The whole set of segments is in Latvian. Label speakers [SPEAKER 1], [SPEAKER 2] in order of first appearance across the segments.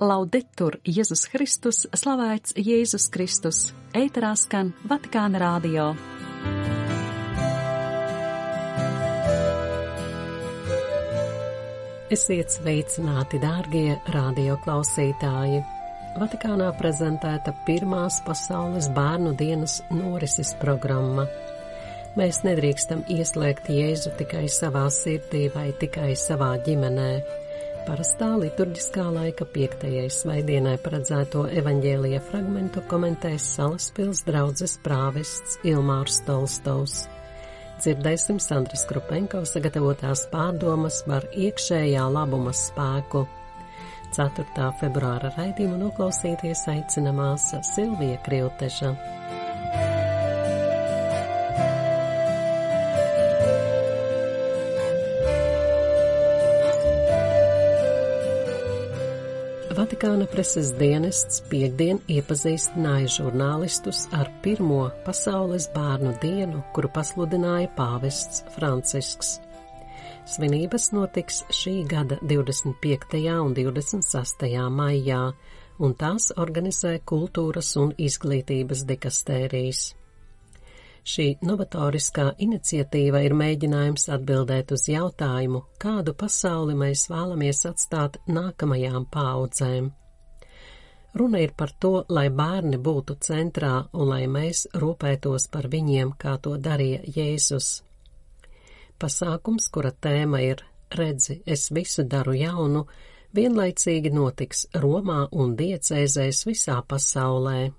[SPEAKER 1] Laudetur Jēzus Kristus, slavēts Jēzus Kristus, eitarā skan Vatikāna rādio. Esiet sveicināti, dārgie radioklausītāji! Vatikānā prezentēta pirmās pasaules bērnu dienas norises programma. Mēs nedrīkstam ieslēgt Jēzu tikai savā sirdī vai tikai savā ģimenē Parastā liturģiskā laika piektajai svaidienai paredzēto evaņģēlija fragmentu komentēs Salaspils draudzes prāvests Ilmārs Tolstovs. Dzirdēsim Sandras Krupenko sagatavotās pārdomas par iekšējā labuma spēku. 4. februāra raidījumu noklausīties aicinamās Silvija Krilteša. Vatikāna preses dienests piekdien iepazīstināja žurnālistus ar pirmo pasaules bērnu dienu, kuru pasludināja pāvests Francisks. Svinības notiks šī gada 25. un 26. maijā, un tās organizē kultūras un izglītības dikastērijas. Šī novatoriskā iniciatīva ir mēģinājums atbildēt uz jautājumu, kādu pasauli mēs vēlamies atstāt nākamajām paudzēm. Runa ir par to, lai bērni būtu centrā un lai mēs rūpētos par viņiem, kā to darīja Jēzus. Pasākums, kura tēma ir Redzi, es visu daru jaunu, vienlaicīgi notiks Romā un diecēzēs visā pasaulē.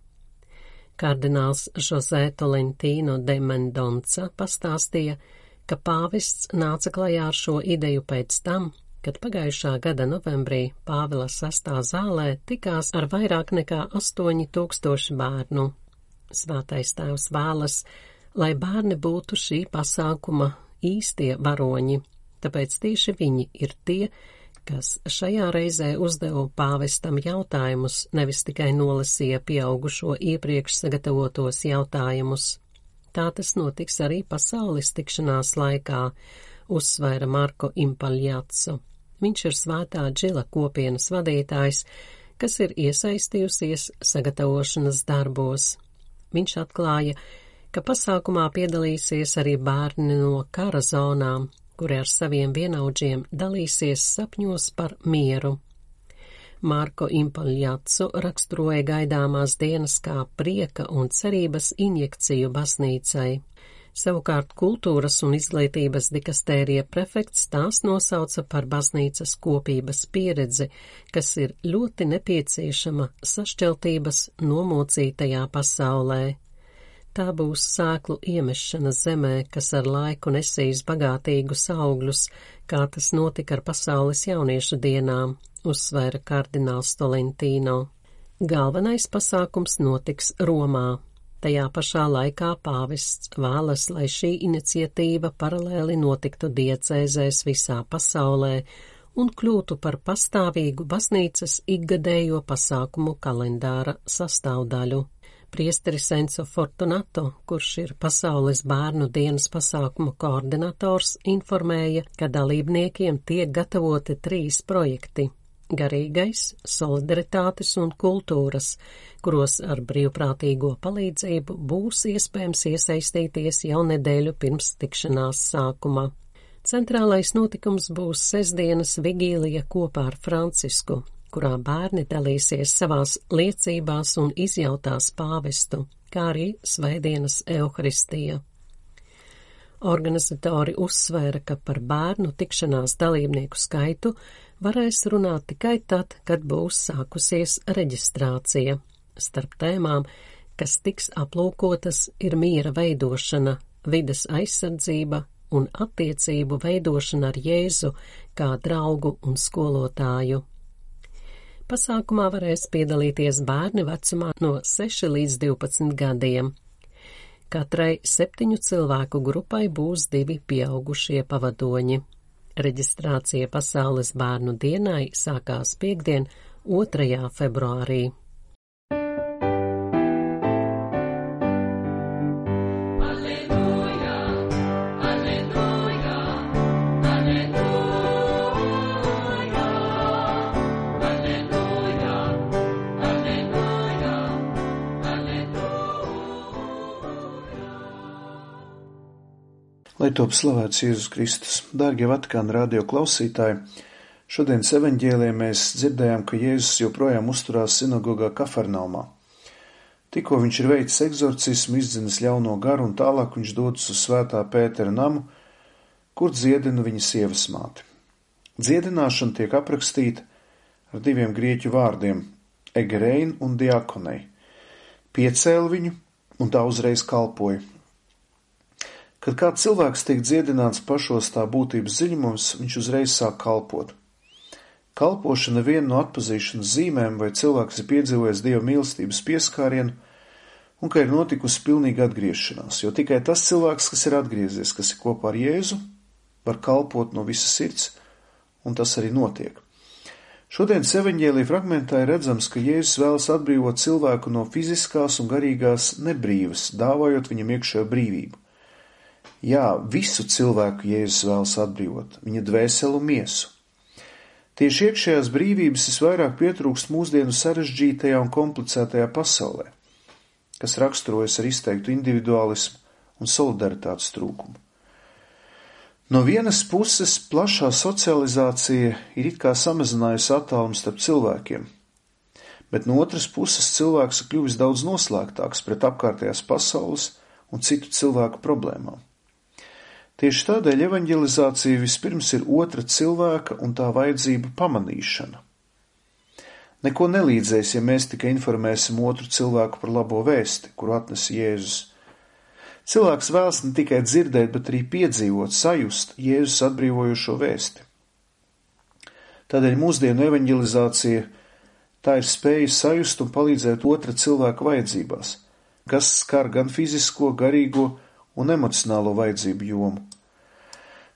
[SPEAKER 1] Kardināls José Tolentino de Mendonca pastāstīja, ka pāvests nāca klajā ar šo ideju pēc tam, kad pagājušā gada novembrī Pāvila sastā zālē tikās ar vairāk nekā 8000 bērnu. Svētais tēvs vēlas, lai bērni būtu šī pasākuma īstie varoņi, tāpēc tieši viņi ir tie, kas šajā reizē uzdeva pāvestam jautājumus, nevis tikai nolasīja pieaugušo iepriekš sagatavotos jautājumus. Tā tas notiks arī pasaules tikšanās laikā, uzsvēra Marko Impaljāco. Viņš ir svētā džila kopienas vadītājs, kas ir iesaistījusies sagatavošanas darbos. Viņš atklāja, ka pasākumā piedalīsies arī bērni no kara zonām, kuri ar saviem vienaudžiem dalīsies sapņos par mieru. Marko Impaljācu raksturoja gaidāmās dienas kā prieka un cerības injekciju baznīcai. Savukārt kultūras un izglītības dikastērija prefekts tās nosauca par baznīcas kopības pieredzi, kas ir ļoti nepieciešama sašķeltības nomocītajā pasaulē. Tā būs sēklu iemešana zemē, kas ar laiku nesīs bagātīgus augļus, kā tas notika ar pasaules jauniešu dienām, uzsvēra kardināls Tolentino. Galvenais pasākums notiks Romā. Tajā pašā laikā pāvests vēlas, lai šī iniciatīva paralēli notiktu diecēzēs visā pasaulē un kļūtu par pastāvīgu baznīcas ikgadējo pasākumu kalendāra sastāvdaļu. Priesteris Enzo Fortunato, kurš ir pasaules bērnu dienas pasākumu koordinators, informēja, ka dalībniekiem tiek gatavoti trīs projekti - garīgais, solidaritātes un kultūras, kuros ar brīvprātīgo palīdzību būs iespējams iesaistīties jau nedēļu pirms tikšanās sākuma. Centrālais notikums būs sestdienas vigīlija kopā ar Francisku, kurā bērni dalīsies savās liecībās un izjautās pāvestu, kā arī svētdienas evaharistija. Organizatori uzsvēra, ka par bērnu tikšanās dalībnieku skaitu varēs runāt tikai tad, kad būs sākusies reģistrācija. Starp tēmām, kas tiks aplūkotas, ir miera veidošana, vides aizsardzība un attiecību veidošana ar Jēzu kā draugu un skolotāju. Pasākumā varēs piedalīties bērni vecumā no 6 līdz 12 gadiem. Katrai septiņu cilvēku grupai būs divi pieaugušie pavadoņi. Reģistrācija pasaules bērnu dienai sākās piekdien 2. februārī.
[SPEAKER 2] Top slavēts Jēzus Kristus, dārgie Vatikāna radio klausītāji, šodienas evaņģēlē mēs dzirdējām, ka Jēzus joprojām uzturās sinagogā Kafarnaumā. Tikko viņš ir veicis egzorcismu, izdzinis ļauno garu un tālāk viņš dodas uz svētā Pētera namu, kur dziedina viņa sievas māti. Dziedināšana tiek aprakstīta ar diviem grieķu vārdiem - egerein un diakonei. Piecēl viņu un tā uzreiz kalpoja. Kad kāds cilvēks tiek dziedināts pašos tā būtības dziļumos, viņš uzreiz sāk kalpot. Kalpošana viena no atpazīšanas zīmēm, vai cilvēks ir piedzīvojis dieva mīlestības pieskārienu, un ka ir notikusi pilnīga atgriešanās, jo tikai tas cilvēks, kas ir atgriezies, kas ir kopā ar Jēzu, var kalpot no visas sirds, un tas arī notiek. Šodienas evaņģēlīja fragmentā ir redzams, ka Jēzus vēlas atbrīvot cilvēku no fiziskās un garīgās nebrīvas, dāvājot viņam iekšējo brīvību. Jā, visu cilvēku Jēzus vēlas atbrīvot, viņa dvēselu miesu. Tieši iekšējās brīvības visvairāk pietrūkst mūsdienu sarežģītajā un komplicētajā pasaulē, kas raksturojas ar izteiktu individualismu un solidaritātes trūkumu. No vienas puses, plašā socializācija ir it kā samazinājusi attālumu starp cilvēkiem, bet no otras puses cilvēks ir kļuvis daudz noslēgtāks pret apkārtējās pasaules un citu cilvēku problēmām. Tieši tādēļ evanģelizācija vispirms ir otra cilvēka un tā vajadzība pamanīšana. Neko nelīdzēs, ja mēs tikai informēsim otru cilvēku par labo vēsti, kuru atnes Jēzus. Cilvēks vēlas ne tikai dzirdēt, bet arī piedzīvot, sajust Jēzus atbrīvojošo vēsti. Tādēļ mūsdienu evanģelizācija tā ir spēja sajust un palīdzēt otra cilvēka vajadzībās, kas skar gan fizisko, garīgo un emocionālo vajadzību jomu.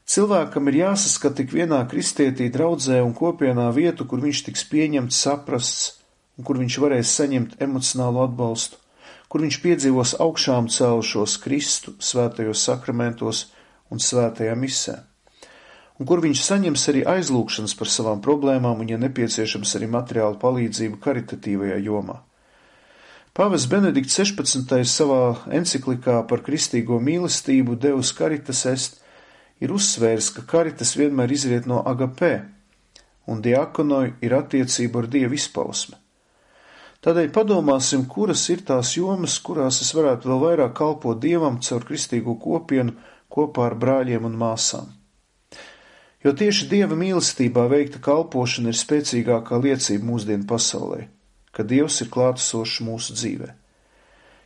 [SPEAKER 2] Cilvēkam ir jāsaskat tik vienā kristietī draudzē un kopienā vietu, kur viņš tiks pieņemts, saprasts un kur viņš varēs saņemt emocionālu atbalstu, kur viņš piedzīvos augšām celšos Kristu svētajos sakramentos un svētajā misē, un kur viņš saņems arī aizlūgšanas par savām problēmām un, ja nepieciešams, arī materiālu palīdzību karitatīvajā jomā. Pāvests Benedikts 16. savā enciklikā par kristīgo mīlestību Deus Caritas est ir uzsvērs, ka karitas vienmēr izriet no agapē, un diakonoju ir attiecība ar Dievu izpausme. Tādēļ padomāsim, kuras ir tās jomas, kurās es varētu vēl vairāk kalpot Dievam caur kristīgo kopienu kopā ar brāļiem un māsām. Jo tieši Dieva mīlestībā veikta kalpošana ir spēcīgākā liecība mūsdienu pasaulē ka Dievs ir klātesošs mūsu dzīvē.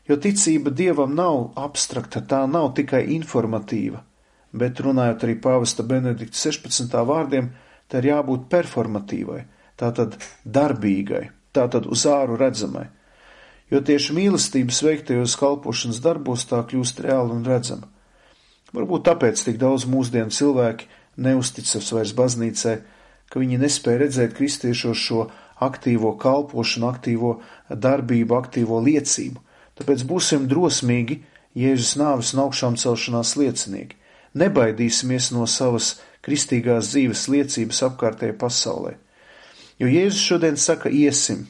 [SPEAKER 2] Jo ticība Dievam nav abstrakta, tā nav tikai informatīva, bet runājot arī pāvesta Benedikta 16. vārdiem, tā ir jābūt performatīvai, tātad darbīgai, tātad uz āru redzamai. Jo tieši mīlestības veiktajos kalpošanas darbos tā kļūst reāli un redzama. Varbūt tāpēc tik daudz mūsdienu cilvēki neusticas vairs baznīcai, ka viņi nespēja redzēt kristiešos šo aktīvo kalpošanu, aktīvo darbību, aktīvo liecību. Tāpēc būsim drosmīgi Jēzus nāves un augšām celšanās liecinieki. Nebaidīsimies no savas kristīgās dzīves liecības apkārtējai pasaulē. Jo Jēzus šodien saka, iesim,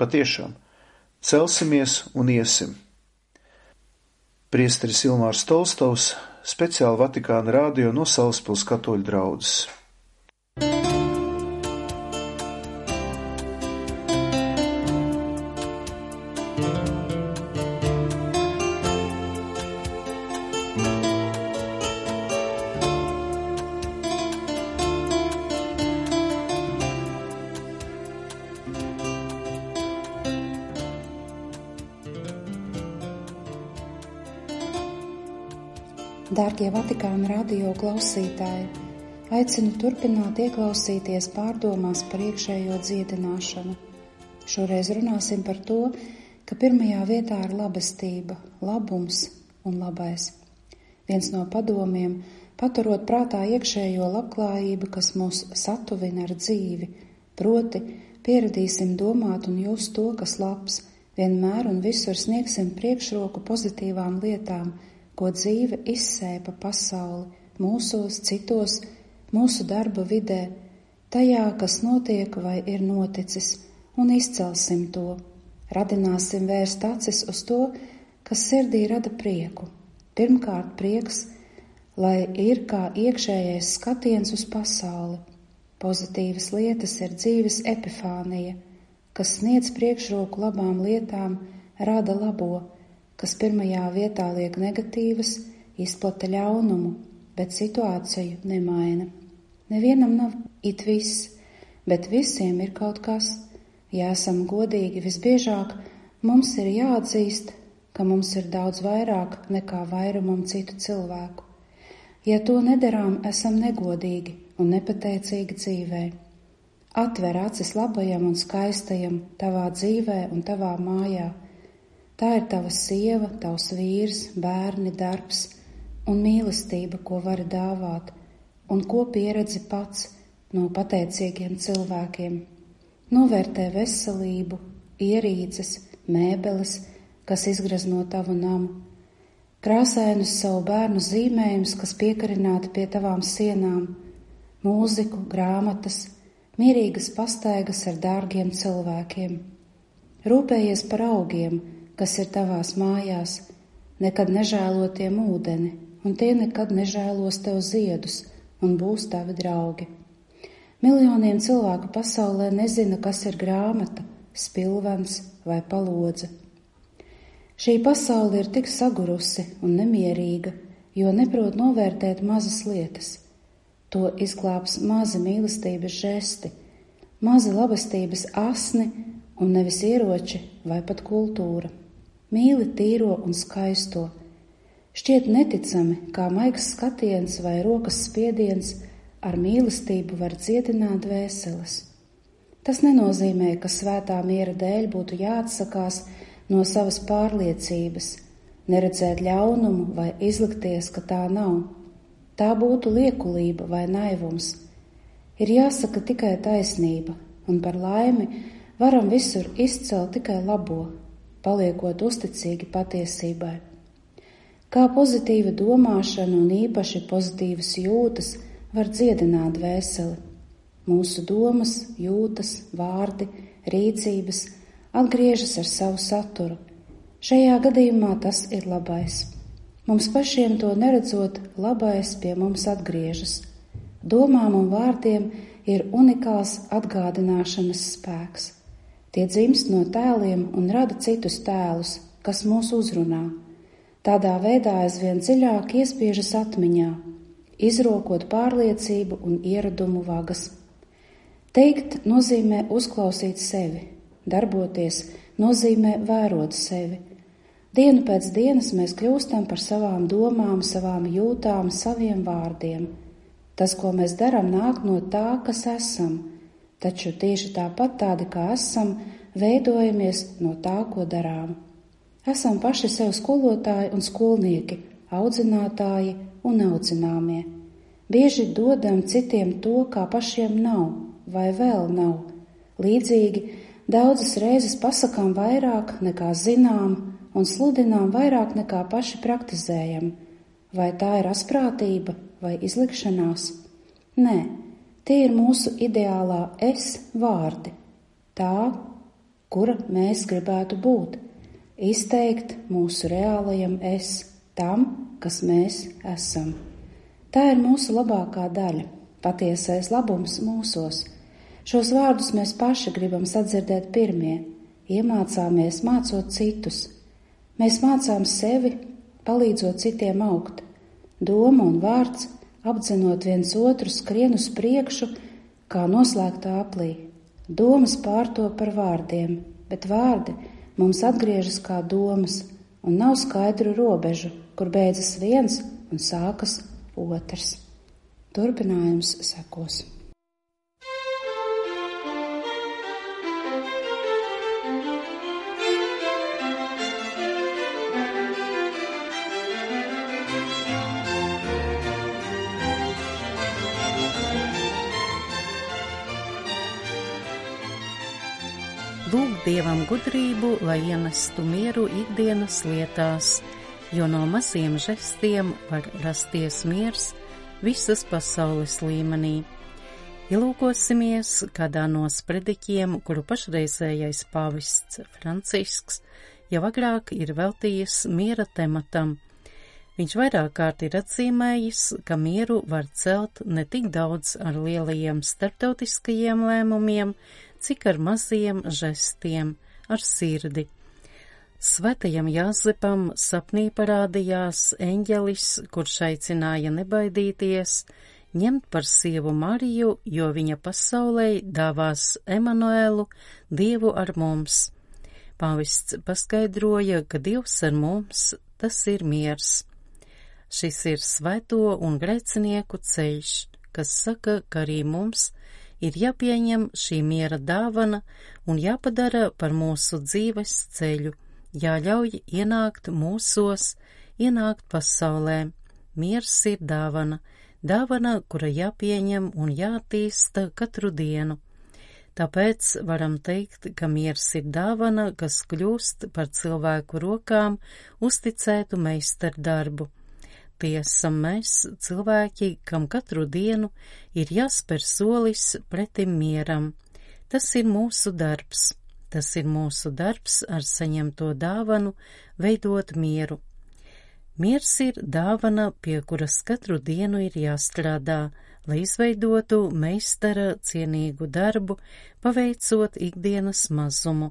[SPEAKER 2] patiešām, celsimies un iesim. Priesteris Ilmārs Tolstovs, speciāli Vatikāna rādio no Salaspils katoļu draudzes.
[SPEAKER 3] Radio klausītāji, aicinu turpināt ieklausīties pārdomās par iekšējo dziedināšanu. Šoreiz runāsim par to, ka pirmajā vietā ir labestība, labums un labais. Viens no padomiem - paturot prātā iekšējo labklājību, kas mūs satuvina ar dzīvi, proti pieradīsim domāt un just to, kas labs, vienmēr un visur sniegsim priekšroku pozitīvām lietām ko dzīve izsēja pa pasauli, mūsos, citos, mūsu darba vidē, tajā, kas notiek vai ir noticis, un izcelsim to. Radināsim vērst acis uz to, kas sirdī rada prieku. Pirmkārt, prieks, lai ir kā iekšējais skatiens uz pasauli. Pozitīvas lietas ir dzīves epifānija, kas sniedz priekšroku labām lietām, rada labo, kas pirmajā vietā liek negatīvas, izplata ļaunumu, bet situāciju nemaina. Nevienam nav it viss, bet visiem ir kaut kas. Ja esam godīgi, visbiežāk mums ir jāatzīst, ka mums ir daudz vairāk nekā vairumam citu cilvēku. Ja to nedarām, esam negodīgi un nepateicīgi dzīvē. Atver acis labajam un skaistajam tavā dzīvē un tavā mājā. Tā ir tava sieva, tavs vīrs, bērni, darbs un mīlestība, ko vari dāvāt, un ko pieredzi pats no pateicīgiem cilvēkiem. Novērtē veselību, ierīces, mēbeles, kas izgrazno tavu namu, krāsainus savu bērnu zīmējumus, kas piekarināti pie tavām sienām, mūziku, grāmatas, mierīgas pastaigas ar dārgiem cilvēkiem. Rūpējies par augiem, kas ir tavās mājās, nekad nežēlotiem ūdeni, un tie nekad nežēlos tev ziedus un būs tavi draugi. Miljoniem cilvēku pasaulē nezina, kas ir grāmata, spilvens vai palodze. Šī pasaule ir tik sagurusi un nemierīga, jo neprot novērtēt mazas lietas. To izglābs mazi mīlestības žesti, mazi labestības asni un nevis ieroči vai pat kultūra. Mīli tīro un skaisto. Šķiet neticami, kā maigs skatiens vai rokas spiediens – ar mīlestību var dziedināt vēseles. Tas nenozīmē, ka svētā miera dēļ būtu jāatsakās no savas pārliecības, neredzēt ļaunumu vai izlikties, ka tā nav. Tā būtu liekulība vai naivums. Ir jāsaka tikai taisnība, un par laimi varam visur izcelt tikai labo, paliekot uzticīgi patiesībai. Kā pozitīva domāšana un īpaši pozitīvas jūtas – var dziedināt dvēseli. Mūsu domas, jūtas, vārdi, rīcības atgriežas ar savu saturu. Šajā gadījumā tas ir labais. Mums pašiem to neredzot, labais pie mums atgriežas. Domām un vārdiem ir unikāls atgādināšanas spēks. Tie dzimst no tēliem un rada citus tēlus, kas mūs uzrunā. Tādā veidā aizvien dziļāk iespiežas atmiņā, izrokot pārliecību un ieradumu vagas. Teikt nozīmē uzklausīt sevi, darboties nozīmē vērot sevi. Dienu pēc dienas mēs kļūstam par savām domām, savām jūtām, saviem vārdiem. Tas, ko mēs darām, nāk no tā, kas esam, taču tieši tāpat tādi, kā esam, veidojamies no tā, ko darām. Esam paši sev skolotāji un skolnieki, audzinātāji un audzināmie. Bieži dodam citiem to, kā pašiem nav vai vēl nav. Līdzīgi daudzas reizes pasakām vairāk nekā zinām un sludinām vairāk nekā paši praktizējam. Vai tā ir asprātība vai izlikšanās? Nē, tie ir mūsu ideālā es vārdi. Tā, kura mēs gribētu būt, izteikt mūsu reālajam es tam, kas mēs esam. Tā ir mūsu labākā daļa, patiesais labums mūsos. Šos vārdus mēs paši gribam sadzirdēt pirmie, iemācāmies mācot citus. Mēs mācām sevi, palīdzot citiem augt. Doma un vārds, apdzenot viens otru, skrien uz priekšu, kā noslēgtā aplī. Domas pārto par vārdiem, bet vārdi mums atgriežas kā domas, un nav skaidru robežu, kur beidzas viens un sākas otrs. Turpinājums sekos.
[SPEAKER 1] Dievam gudrību, lai ienestu mieru ikdienas lietās jo no maziem žestiem var rasties miers visas pasaules līmenī. Ielūkosimies kādā no sprediķiem, kuru pašreizējais pavists Francisks jau agrāk ir veltījis miera tematam.
[SPEAKER 4] Viņš vairāk kārt ir atzīmējis, ka mieru var celt ne tik daudz ar lielajiem starptautiskajiem lēmumiem, cik ar maziem žestiem, ar sirdi. Svētajam Jāzepam sapnī parādījās eņģelis, kurš aicināja nebaidīties, ņemt par sievu Mariju, jo viņa pasaulē dāvās Emanuēlu, Dievu ar mums. Pāvests paskaidroja, ka Dievs ar mums tas ir miers. Šis ir svēto un grēcinieku ceļš, kas saka, ka arī mums ir jāpieņem šī miera dāvana un jāpadara par mūsu dzīves ceļu, jāļauj ienākt mūsos, ienākt pasaulē. Miers ir dāvana, dāvana, kura jāpieņem un jātīsta katru dienu. Tāpēc varam teikt, ka miers ir dāvana, kas kļūst par cilvēku rokām uzticētu meistardarbu. Tie esam mēs, cilvēki, kam katru dienu ir jāspēr solis pretim mieram. Tas ir mūsu darbs. Tas ir mūsu darbs ar saņemto dāvanu veidot mieru. Miers ir dāvana, pie kuras katru dienu ir jāstrādā, lai izveidotu meistara cienīgu darbu, paveicot ikdienas mazumu.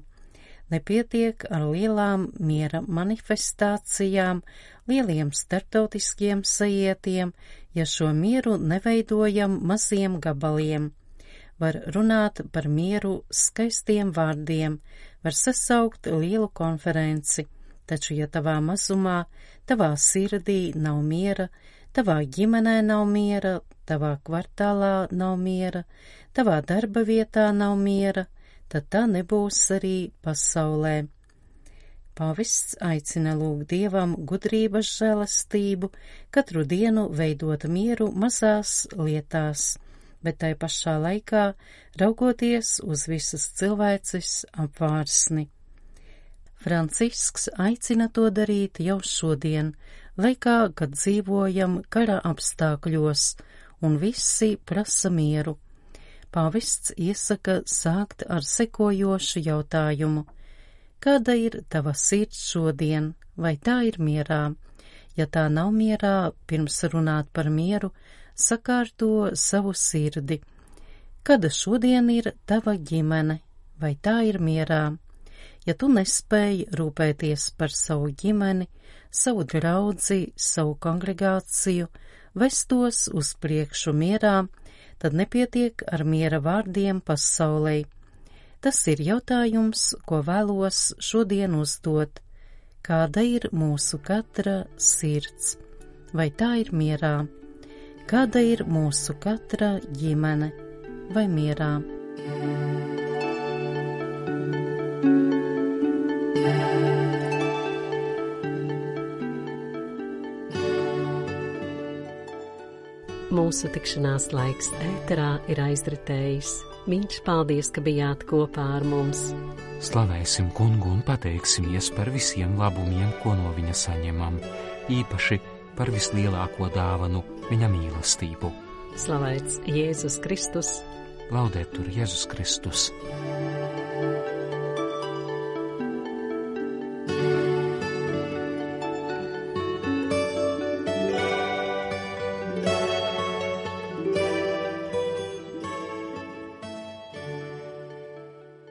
[SPEAKER 4] Nepietiek ar lielām miera manifestācijām, lieliem starptautiskiem sajietiem, ja šo mieru neveidojam maziem gabaliem. Var runāt par mieru skaistiem vārdiem, var sasaukt lielu konferenci, taču ja tavā mazumā, tavā sirdī nav miera, tavā ģimenē nav miera, tavā kvartālā nav miera, tavā darba vietā nav miera, tad tā nebūs arī pasaulē. Pavists aicina lūgt dievam gudrības žēlastību, katru dienu veidot mieru mazās lietās, bet tai pašā laikā raugoties uz visas cilvēces apvārsni. Francisks aicina to darīt jau šodien, laikā, kad dzīvojam kara apstākļos, un visi prasa mieru Pāvests iesaka sākt ar sekojošu jautājumu. Kāda ir tava sirds šodien, vai tā ir mierā? Ja tā nav mierā, pirms runāt par mieru, sakārto savu sirdi. Kāda šodien ir tava ģimene, vai tā ir mierā? Ja tu nespēji rūpēties par savu ģimeni, savu draudzi, savu kongregāciju, vestos uz priekšu mierā, tad nepietiek ar miera vārdiem pasaulē. Tas ir jautājums, ko vēlos šodien uzdot. Kāda ir mūsu katra sirds? Vai tā ir mierā? Kāda ir mūsu katra ģimene? Vai mierā?
[SPEAKER 1] Mūsu tikšanās laiks ēterā ir aizritējis. Mīļš, paldies, ka bijāt kopā ar mums!
[SPEAKER 5] Slavēsim kungu un pateiksimies par visiem labumiem, ko no viņa saņemam, īpaši par vislielāko dāvanu viņa mīlestību.
[SPEAKER 1] Slavēts Jēzus Kristus!
[SPEAKER 5] Laudēt tur Jēzus Kristus!